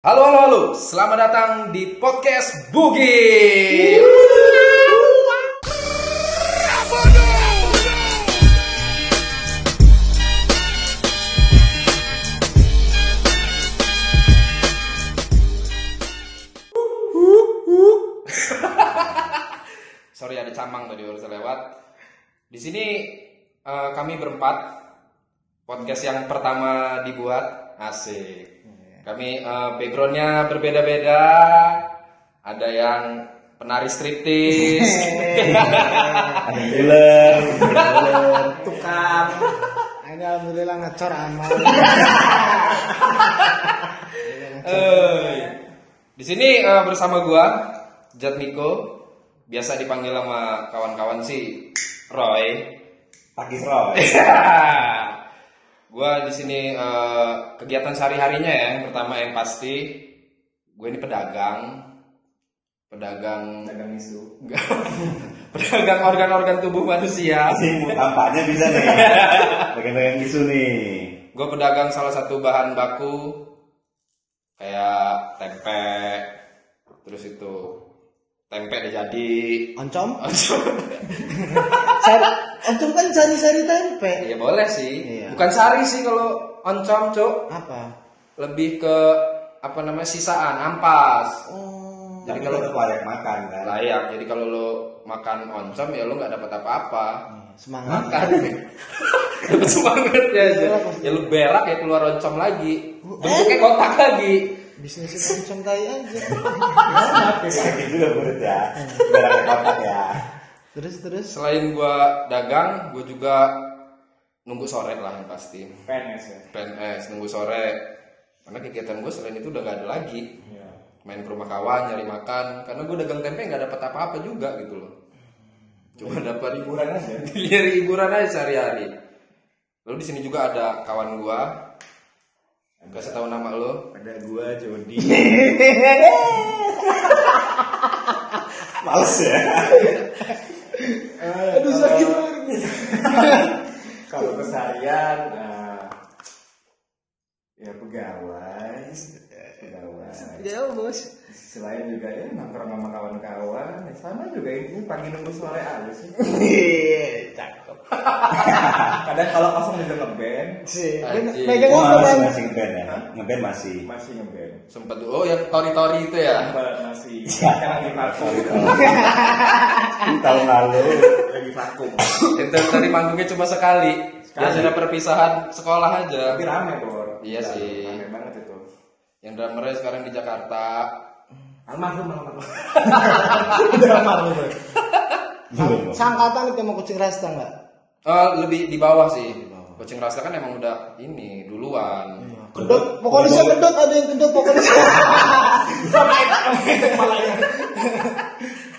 Halo, halo, halo. Selamat datang di podcast Bugi. Sorry ada camang tadi baru lewat. Di sini eh, kami berempat podcast yang pertama dibuat asik. Kami eh, backgroundnya berbeda-beda. Ada yang penari striptis, Bulan, tukang ini alhamdulillah ngecor amal di sini eh, bersama gua Jatmiko, biasa dipanggil sama kawan-kawan si Roy. Pakis Roy. gua di sini eh, kegiatan sehari-harinya ya. Yang pertama yang pasti gue ini pedagang. Pedagang dagang isu pedagang organ-organ tubuh manusia. Sih, tampaknya bisa nih. Pegang-pegang isu nih. Gue pedagang salah satu bahan baku kayak tempe, terus itu tempe udah jadi. oncom sari oncom kan sari-sari tempe Ya boleh sih. Iya. Bukan sari sih kalau oncom, Cuk. apa Lebih ke apa namanya sisaan, ampas. oh Jadi kalau layak makan kan. Layak. Jadi kalau lo makan oncom ya lo nggak dapat apa-apa. semangat Makan. Dapat semangat ya aja. Ya lu berak ya keluar oncom lagi. Bentuknya kotak lagi. Bisnis oncom tai aja Sakit juga murid ya. Barang kotak ya. terus terus Selain gua dagang, gua juga nunggu sore lah yang pasti. PNS ya PNS nunggu sore. Karena kegiatan gue selain itu udah gak ada lagi. Iya. Main ke rumah kawan, nyari makan. Karena gue dagang tempe nggak dapat apa-apa juga gitu loh. Cuma dapat hiburan aja. Nyari hiburan aja sehari-hari. Lalu di sini juga ada kawan gua. Kasih tahu nama lo. ada gua Jody Males ya. aduh sakit kalau keseharian nah, ya pegawai pegawai jauh bos selain juga ya nongkrong sama kawan-kawan ya sama juga ini pagi nunggu sore aja sih Cakep. kadang kalau kosong juga ngeband sih megang Oh, apa masih, ngeband ya. Ngeband masih. masih ngeband Sempet oh yang tori-tori itu ya. Masih sekarang lagi vakum Tahun lalu. lagi vakum Itu tadi manggungnya cuma sekali. Biasanya perpisahan sekolah aja. tapi rame bor Iya sih. rame banget itu Yang drummernya sekarang di Jakarta. almarhum almarhum. Udah almarhum sangkatan itu mau kucing rasta nggak? Eh, lebih di bawah sih. Kucing rasa kan emang udah ini duluan. kedot pokoknya kedot ada yang kedot pokoknya sama malahnya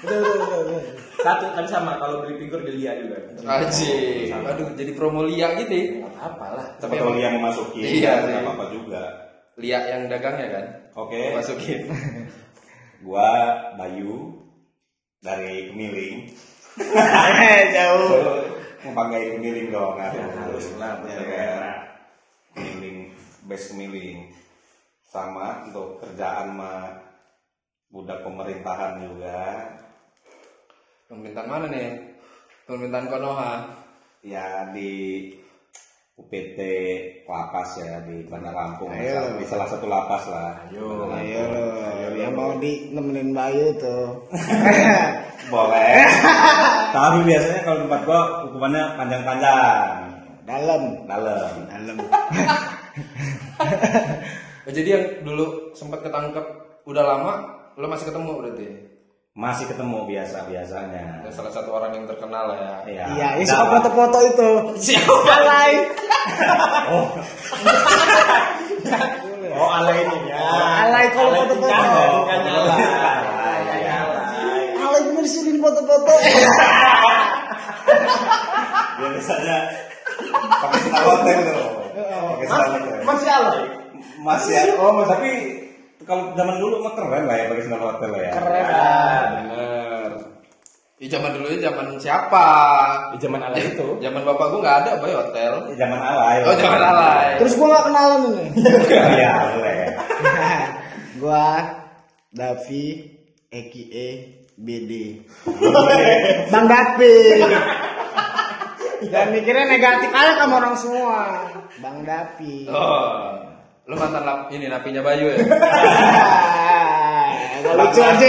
udah udah udah udah. Satu kan sama kalau beli figur di Lia juga. Aji, aduh jadi promo Lia gitu. nggak apa lah. Tapi kalau yang masukin, Iya nggak apa-apa juga. Lia yang dagangnya kan. Oke. Masukin. Gua Bayu dari Kemiling. jauh pakai Kemiling dong. Aduh. Ya, harus lah, Ya, kan? Kemiling, best Kemiling. Sama untuk kerjaan mah budak pemerintahan juga. Pemerintahan mana nih? Pemerintahan Konoha. Ya di UPT lapas ya di Bandar Lampung Ayo. di salah satu lapas lah Ayo, ayo lo, yang mau di nemenin Bayu tuh. boleh tapi biasanya kalau tempat gua hukumannya panjang-panjang Dalam, dalam dalam. Oh, jadi yang dulu sempat ketangkep udah lama, lo masih ketemu berarti? masih ketemu biasa biasanya Ada salah satu orang yang terkenal ya. Iya. Iya, Nah, suka foto-foto itu. Siapa? Alay. Oh alay ini ya Alay kalau foto-foto. bukan alay. Alay bener sih di foto-foto. biasanya pakai pakai sendal hotel Masih alay. masih ya oh tapi kalau zaman dulu mah keren lah ya pakai hotel lah ya Keren. Bener. Di zaman dulu zaman siapa? Di zaman alay itu. Zaman bapak gua nggak ada boy hotel. zaman alay Oh zaman alay. Terus gua gak kenalan ini. iya boleh Gua Davi Eki E BD. Bang Davi. Dan mikirnya negatif aja sama orang semua. Bang Davi. Oh, lu mantan lap, ini napinya Bayu ya? Gak lucu aja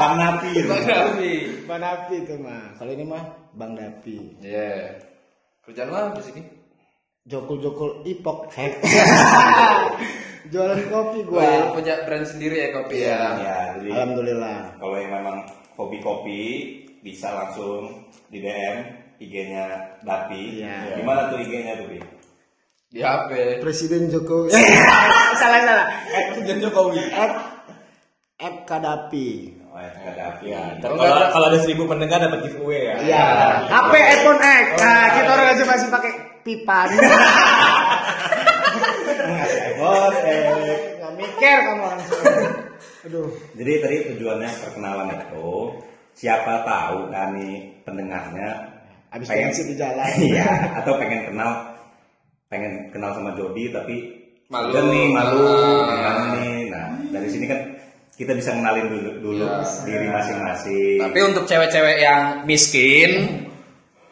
Bang Napi. Bang Napi. Bang Davi itu mah. Kalau ini mah Bang Davi. Iya. Kerjaan lu apa di sini? Jokul-jokul ipok. Jualan kopi Gua gua. punya brand sendiri ya kopi ya. Ya, jadi Alhamdulillah. kalau yang memang hobi kopi bisa langsung di DM IG-nya Dapi. Iya. Gimana tuh IG-nya tuh? Di HP. Presiden Jokowi. salah salah. Presiden Jokowi. F Kadapi. Oh, ya, nggak Dapi. Ya, kalau kalau ada seribu pendengar dapat giveaway ya. Iya. HP iPhone X. Nah, kita orang aja masih pakai pipa. IPhone, eh. Nggak mikir kamu orang. Aduh. Jadi tadi tujuannya perkenalan itu siapa tahu kan nih pendengarnya Habis pengen pengen di jalan. iya atau pengen kenal pengen kenal sama Jody tapi Malu. nih malu gimana nih nah dari sini kan kita bisa kenalin dulu dulu Iya. diri masing-masing Tapi untuk cewek-cewek yang miskin,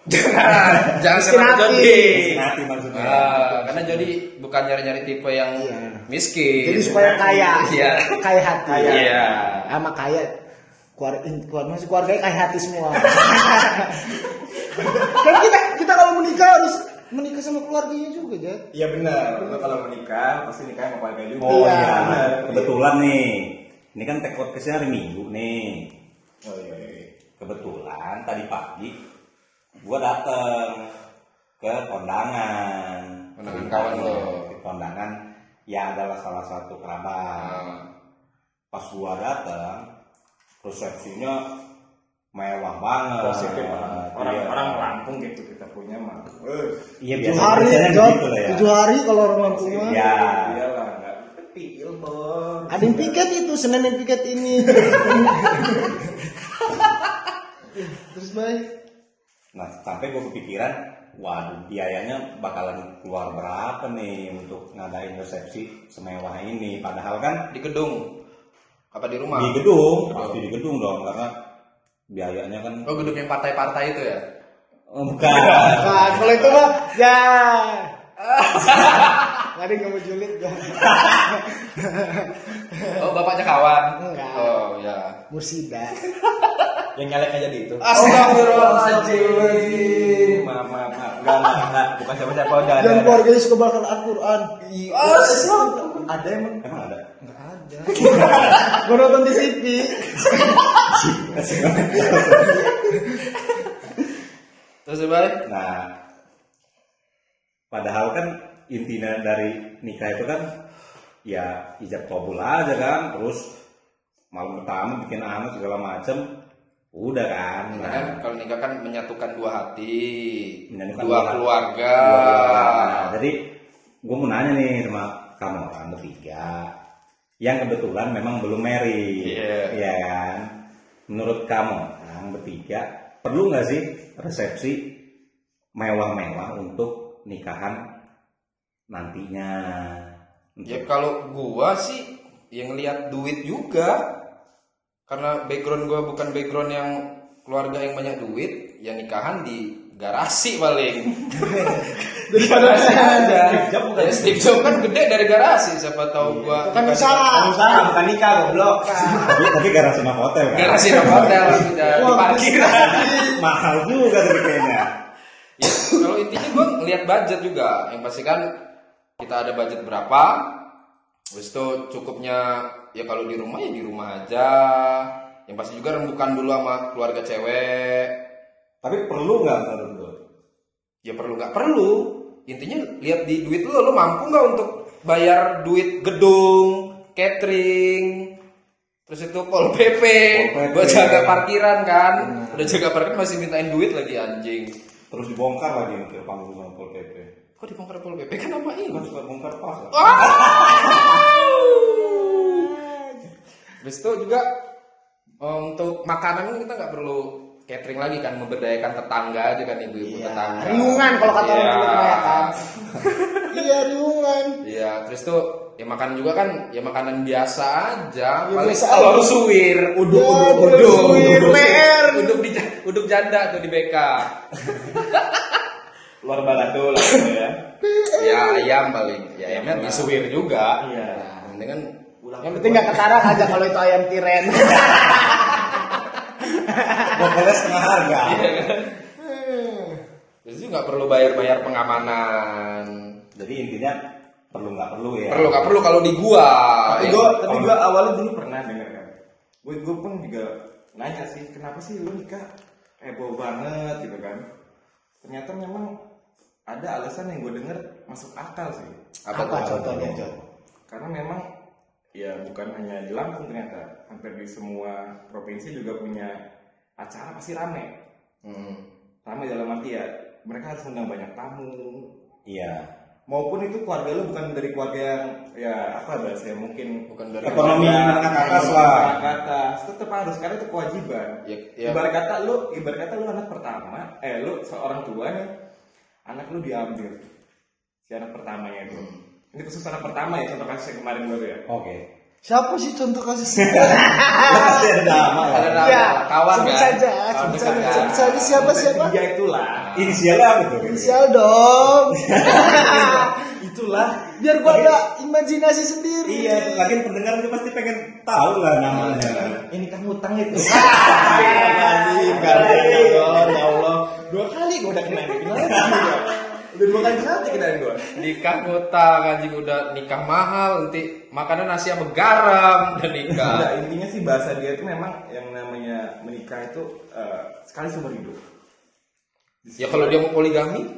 jangan jangan Miskin sama hati. Jody. hati maksudnya Ah, karena Jody bukan nyari-nyari tipe yang Iya. miskin. Jadi supaya kaya. Iya. Kaya hati. Iya. Sama kaya keluar keluar masih keluarganya kaya hati semua. kan kita kita kalau menikah harus menikah sama keluarganya juga, Jat. Iya benar. Kalau menikah pasti nikah sama keluarga juga. oh Iya. iya kebetulan nih ini kan tag podcastnya hari Minggu nih Oh iya. iya. kebetulan tadi pagi gua dateng ke kondangan Kondangan kawan lo. kondangan ya adalah salah satu kerabat Ah. pas gua datang resepsinya mewah banget Positif orang Iya. orang Lampung gitu kita punya mah. Eh, iya Tujuh biasa hari, gitu lah ya Tujuh hari kalau orang Lampung mah. ya bos. Ada yang piket itu, Senin yang piket ini. Terus baik. nah sampai gua kepikiran waduh biayanya bakalan keluar berapa nih untuk ngadain resepsi semewah ini padahal kan Di gedung. Apa di rumah? di gedung pasti di gedung dong karena biayanya kan Oh, gedung yang partai-partai itu ya? oh, bukan Nah, kalau itu mah ya. Ada yang nggak mau julid gak? Oh, bapaknya kawan. Enggak. Oh, ya. Mursida. Yang nyalek aja di itu. Astagfirullahaladzim. Maaf maaf maaf. Enggak enggak enggak. Bukan siapa siapa udah ada. Dan keluarganya suka bakal Al-Quran. Ada emang. emang ada Gak ada. Gue nonton di TV. Terus balik? Nah, padahal kan intinya dari nikah itu kan ya ijab kabul aja kan, terus malam pertama bikin anak segala macem, udah kan. Nah, kan kalau nikah kan menyatukan dua hati, Menyatukan dua dua- keluarga. Nah, jadi gue mau nanya nih sama kamu orang bertiga, yang kebetulan memang belum married, Iya. ya kan? Menurut kamu orang bertiga perlu nggak sih resepsi mewah-mewah untuk nikahan nantinya? Ya kalau gua sih yang lihat duit juga. Karena background gua bukan background yang keluarga yang banyak duit, ya nikahan di garasi paling. di garasi aja. Ya, Steve Jobs kan gede dari garasi, siapa tahu gua. Kan usaha. Usaha bukan nikah goblok. tapi, tapi garasi mah hotel kan? Garasi di hotel sudah di parkiran. mahal juga tuh kayaknya. Ya, kalau intinya gue ngeliat budget juga. Yang pasti kan kita ada budget berapa. Habis itu cukupnya ya kalau di rumah ya di rumah aja. Yang pasti juga rembukan dulu sama keluarga cewek. Tapi perlu nggak menurut lo? Ya perlu nggak perlu. Intinya lihat di duit lo, lo mampu nggak untuk bayar duit gedung, catering, terus itu pol pp, PP. buat jaga parkiran kan. Udah jaga parkiran masih mintain duit lagi anjing. Terus dibongkar lagi nanti panggung sama Pol PP. Kok dibongkar pol pp kan nama ini? Suka bongkar pas. Habis itu juga um, untuk makanan kan kita nggak perlu catering lagi kan memberdayakan tetangga aja kan ibu-ibu Iya. tetangga. Riungan kalau kata orang. Kulit Maya kan. Iya riungan. Iya, terus tuh ya makanan juga kan ya makanan biasa aja. Ya, Paling biasa telur suwir, uduk, Ya, uduk, telur uduk, suwir, uduk, PR. uduk di uduk janda tuh di BK. luar balado lah gitu ya ya ayam paling, ya ayamnya di suwir juga. iya Yang penting kan Yang penting nggak ketarang aja kalau itu ayam tiren. Pokoknya setengah harga. Terus juga nggak perlu bayar-bayar pengamanan. Jadi intinya perlu nggak perlu ya. Perlu nggak perlu kalau di gua. tapi ya. gue tapi gue awalnya dulu pernah denger kan gue gue pun juga nanya sih kenapa sih lu nikah heboh banget gitu kan ternyata memang ada alasan yang gue denger masuk akal sih apa, Apa contohnya, Jod? karena memang ya bukan hanya di Lampung ternyata hampir di semua provinsi juga punya acara pasti rame Hmm. rame dalam arti ya mereka harus undang banyak tamu Iya. maupun itu keluarga lu bukan dari keluarga yang ya apa bahasa mungkin Bukan dari Ekonomi ke atas lah. ke atas tetap harus karena itu kewajiban Ya, ya. ibarat kata lu ibarat kata lu anak pertama eh lu seorang tua nih anak lu diambil si anak pertamanya itu ini khusus anak pertama ya contoh kasus yang kemarin baru ya Oke. Siapa sih contoh kasus? Lah pasti ada nama Ada nama Ya, kawan sebut kan? saja, sebut saja, kan? sebut saja siapa siapa? dia itulah Inisialnya apa tuh? Inisial dong. itulah Biar gua ada imajinasi sendiri. Iya, lagi pendengar juga pasti pengen tahu lah namanya. ini kan hutang itu Anjing, Anjing, ya Allah dua kali gue udah kena ini juga. udah dua kali nanti kenain gue Nikah ngutang anjing udah nikah mahal nanti makanan nasi sama garam udah nikah. Enggak, intinya sih bahasa dia itu memang yang namanya menikah itu eh, sekali seumur hidup. ya kalau dia mau poligami,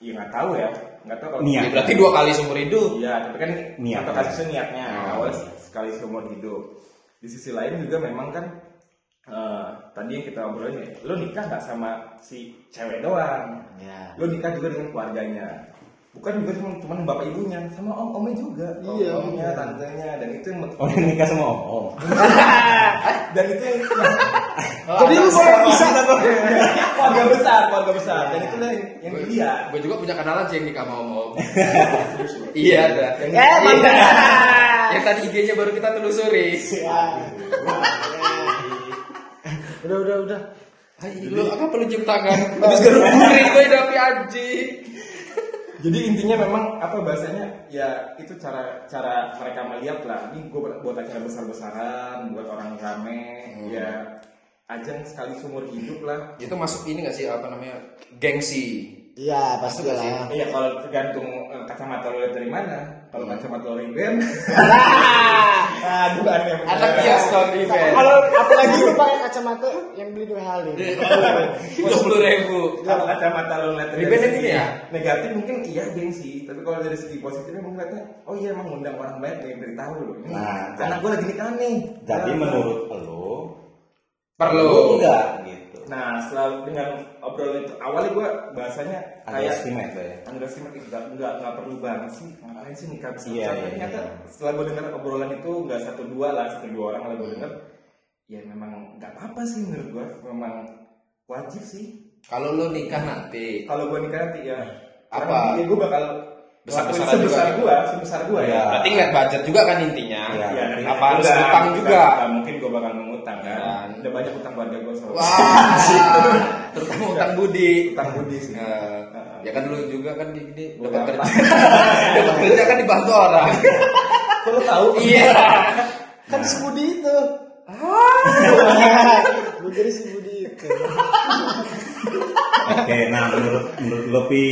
Iya nggak tahu ya, nggak tahu kalau Niat. ya berarti dua kali seumur hidup. Iya, tapi kan Niat. contoh kasusnya niatnya Oh. awal sekali seumur hidup. Di sisi lain juga memang kan eh, tadi yang kita obrolin ya, lo nikah nggak sama si cewek doang, Ya. lo nikah juga dengan keluarganya. Bukan juga cuma cuman bapak ibunya, sama om omnya juga, om Iya, omnya, iya. tantenya, dan itu yang Oh, yang nikah sama om. om. dan itu yang Jadi lu bisa bisa keluarga besar, keluarga besar, dan itu yang yang dilihat. Gue juga punya kenalan sih yang nikah sama om om. iya ada. Eh, Iya. mantap. Yang tadi IG-nya baru kita telusuri. Udah udah udah. Hai, lu apa perlu cium tangan? Habis garuk guring gue tapi anjing. Jadi intinya memang apa bahasanya ya itu cara cara mereka melihat lah. Ini gue buat, acara besar-besaran, buat orang rame, ya ajang sekali seumur hidup lah. Itu masuk ini gak sih apa namanya? Gengsi. Iya, pasti lah. Iya kalau tergantung eh, kacamata lo lihat dari mana. Kalau kacamata lo event, aduh aneh bener. Anak kios tahun event. Kalau apalagi lu pakai kacamata yang beli dua kali. Dua puluh ribu. Kalau kacamata lo lihat dari segi ini ya? negatif mungkin iya gengsi, tapi kalau dari segi positifnya mungkin lihatnya, oh iya emang undang orang banyak yang beritahu loh. Nah, anak gue lagi nikah nih. Jadi Nah, menurut lo Perlu. enggak. Nah, setelah dengan obrolan itu awalnya gue bahasanya kayak Underestimate lah ya. underestimate itu nggak nggak nggak perlu banget sih ngapain sih nikah besar Iya, iya, ternyata iya. setelah gue dengar obrolan itu nggak satu dua lah satu dua orang lah gue dengar ya memang nggak apa apa sih menurut gue memang wajib sih Kalau lu nikah nanti, kalau gue nikah nanti ya Apa? ya gue bakal Besar-besaran ngelakuin sebesar gue sebesar gue ya berarti ngeliat budget juga kan intinya. Iya. Ya, berarti apa harus utang juga? enggak mungkin gue bakal mengutang kan Kan. Udah banyak utang keluarga gue soalnya Wah, terutama utang budi. utang budi sih Eh, ya kan dulu juga kan Gua dapat apa? kerja, dapat kerja kan dibantu orang. Lo tahu Iya. Kan si Budi itu. Gue kira si Budi itu. Oke, nah menurut menurut lo pi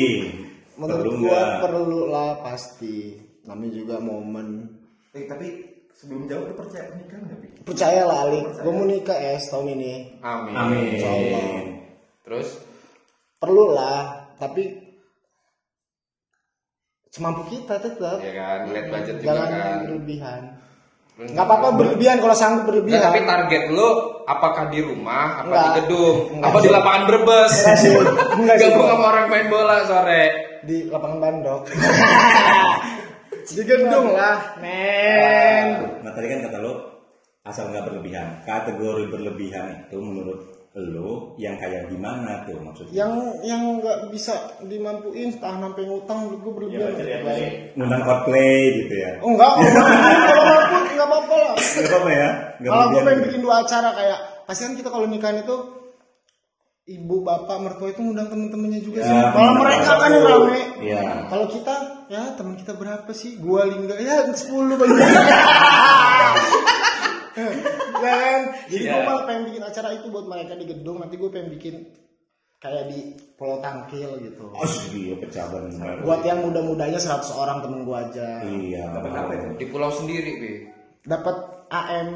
Menurut perlu gua nggak? perlu lah pasti. Namanya juga momen. Eh, tapi sebelum jauh lu percaya pernikahan nggak Pi? Percaya lah Ali, gue mau nikah es tahun ini. Amin. Amin. Terus Perlu lah, tapi semampu kita tetap. ya kan lihat budget juga Jangan kan. berlebihan. Nggak apa-apa berlebihan kalau sanggup berlebihan. tapi target lu apakah di rumah, apa Enggak. di gedung, Enggak apa di sih. lapangan Brebes? Enggak sih. Gabung sama orang main bola sore. di lapangan bandok. di gedung lah, men. Nah tadi kan kata lo asal nggak berlebihan. Kategori berlebihan itu menurut lo yang kayak gimana tuh maksudnya? yang yang nggak bisa dimampuin tahan sampai ngutang gue Ya berlebihan dari Ngundang cosplay gitu ya? oh enggak enggak. kalau mampu nggak apa-apa lah Gak apa-apa ya? Nggak kalau gue pengen gitu. bikin dua acara kayak pasti kan kita kalau nikahan itu ibu bapak mertua itu ngundang temen-temennya juga Ya, sih malah benar. mereka kan yang rame Iya. kalau kita ya teman kita berapa sih gua lingga ya 10 banyak ya kan jadi gue Iya. malah pengen bikin acara itu buat mereka di gedung nanti gue pengen bikin kayak di Pulau Tangkil gitu Oh, iya pecah bener. buat yang muda-mudanya 100 orang temen gue aja Iya. Dapat apa itu? Di pulau sendiri, Bi. dapat AM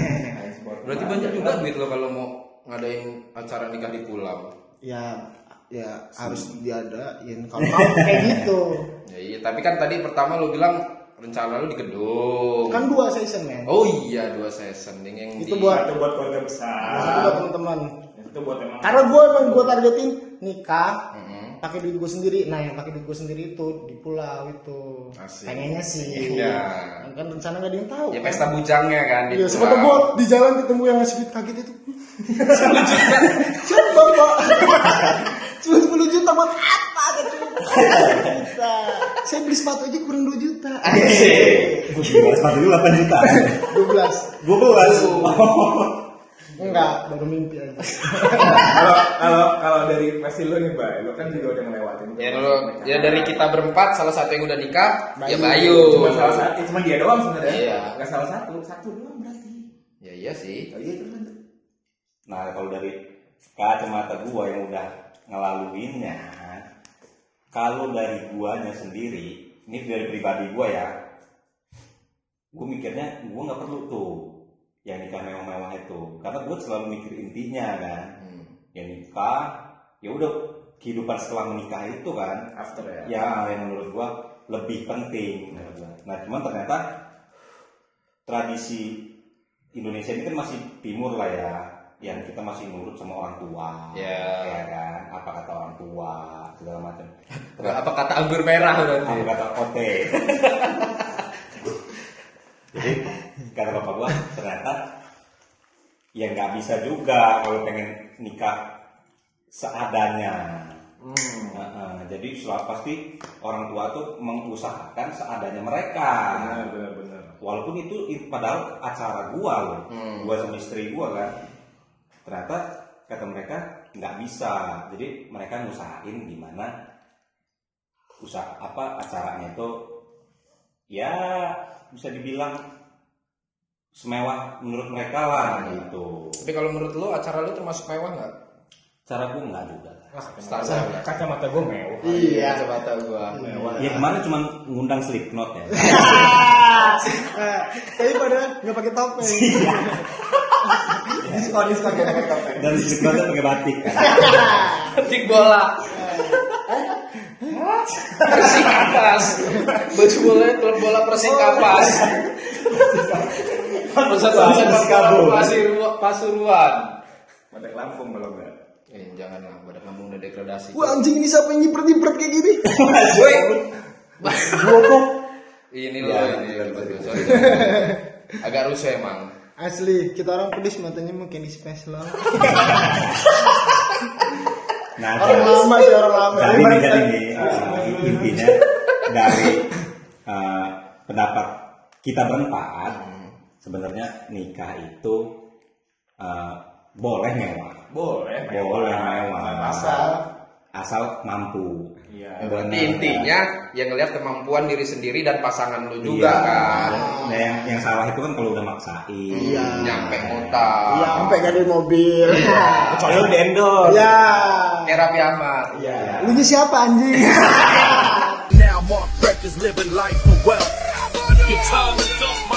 Berarti banyak juga duit lo kalau mau ngadain acara nikah di pulau. ya ya harus diadain kalau mau kayak gitu Ya iya, tapi kan tadi pertama lo bilang rencana lo di gedung. kan dua season men Oh iya, dua season Ding, yang Itu di- buat- Itu buat keluarga Nah, besar. itu buat teman-teman Itu buat emang. karena gue emang gue targetin nikah Mm-mm. Pakai duit gue sendiri nah yang pakai duit gue sendiri itu di pulau itu Asik. pengennya sih Iya. kan rencana nggak ada yang tahu Ya pesta bujangnya kan di Iya, pulau. sebab gue di jalan ketemu yang ngasih duit kaget itu. Coba pak, cuma 10 juta buat apa? Kata cuma 10 juta. Saya beli sepatu aja kurang 2 juta. Gue gila, sepatu lu 8 juta. 12. Gue belas. Enggak, baru mimpi aja. Kalau kalau kalau dari versi lo nih, Mbak, lo kan juga udah ngelewatin. Ya lo, ya dari kita berempat salah satu yang udah nikah, ya Bayu. Bayu. cuma salah satu, cuma dia doang sebenarnya. Iya. Gak salah satu, satu doang berarti. Ya iya sih. Oh iya itu kan. Nah kalau dari kacamata gua yang udah ngelaluinnya, kalau dari guanya sendiri, ini dari pribadi gua ya, gua mikirnya gua nggak perlu tuh yang nikah mewah-mewah itu, karena gua selalu mikir intinya kan, Hmm. ya nikah, ya udah kehidupan setelah menikah itu kan, After ya. ya yang menurut gua lebih penting. Nah cuman ternyata tradisi Indonesia ini kan masih timur lah ya, yang kita masih nurut sama orang tua, Ya. ya kan, apa kata orang tua segala macam. Apa kata anggur merah Apa kata ote. Jadi kata bapak gua ternyata ya nggak bisa juga kalau pengen nikah seadanya. Hmm. Heeh, jadi selalu pasti orang tua tuh mengusahakan seadanya mereka. Benar benar benar. Walaupun itu padahal acara gua loh, Hmm. gua sama istri gua kan. Ternyata kata mereka nggak bisa. Jadi mereka ngusahain gimana usaha apa acaranya itu ya bisa dibilang semewah menurut mereka lah gitu. Tapi kalau menurut lo acara lo termasuk mewah nggak? Cara gua nggak juga. Standar ya. Kacamata gue mewah. Iya. Kacamata gua. Ya kemarin cuma ngundang Slipknot ya. Eh, Tapi pada nggak pakai topeng. Diskon diskon ya pakai topeng. Dan Slipknotnya pakai batik kan. Ketik bola. Persik kapas. Baju bola klub bola Persik Pasuruan. Pasuruan. Badak Lampung kalau enggak. Eh janganlah, pada ngomong udah degradasi. Wah anjing ini siapa yang nyipret-nyipret kayak gini? Woi. Bokok. Ini loh Ya, ini. betul, betul. sorry. Agak rusuh emang. Asli, kita orang pedis matanya mau candy special. Nah, Orang lama sih orang lama. jadi Ini uh, intinya dari uh, pendapat kita berempat sebenarnya nikah itu uh, boleh mewah Boleh. boleh mewah Asal asal mampu Iya. Berarti intinya yang ngelihat kemampuan diri sendiri dan pasangan lu juga Iya. kan. nah yang, yang salah itu kan kalau udah maksain Iya. Nyampe ngutang. Iya, sampai ada mobil. Kecuali lu dendol. Ya. Kayak Raffi Ahmad. Ya. Lu ini siapa anjing? Now Mark Breck is living life for wealth. guitar and dust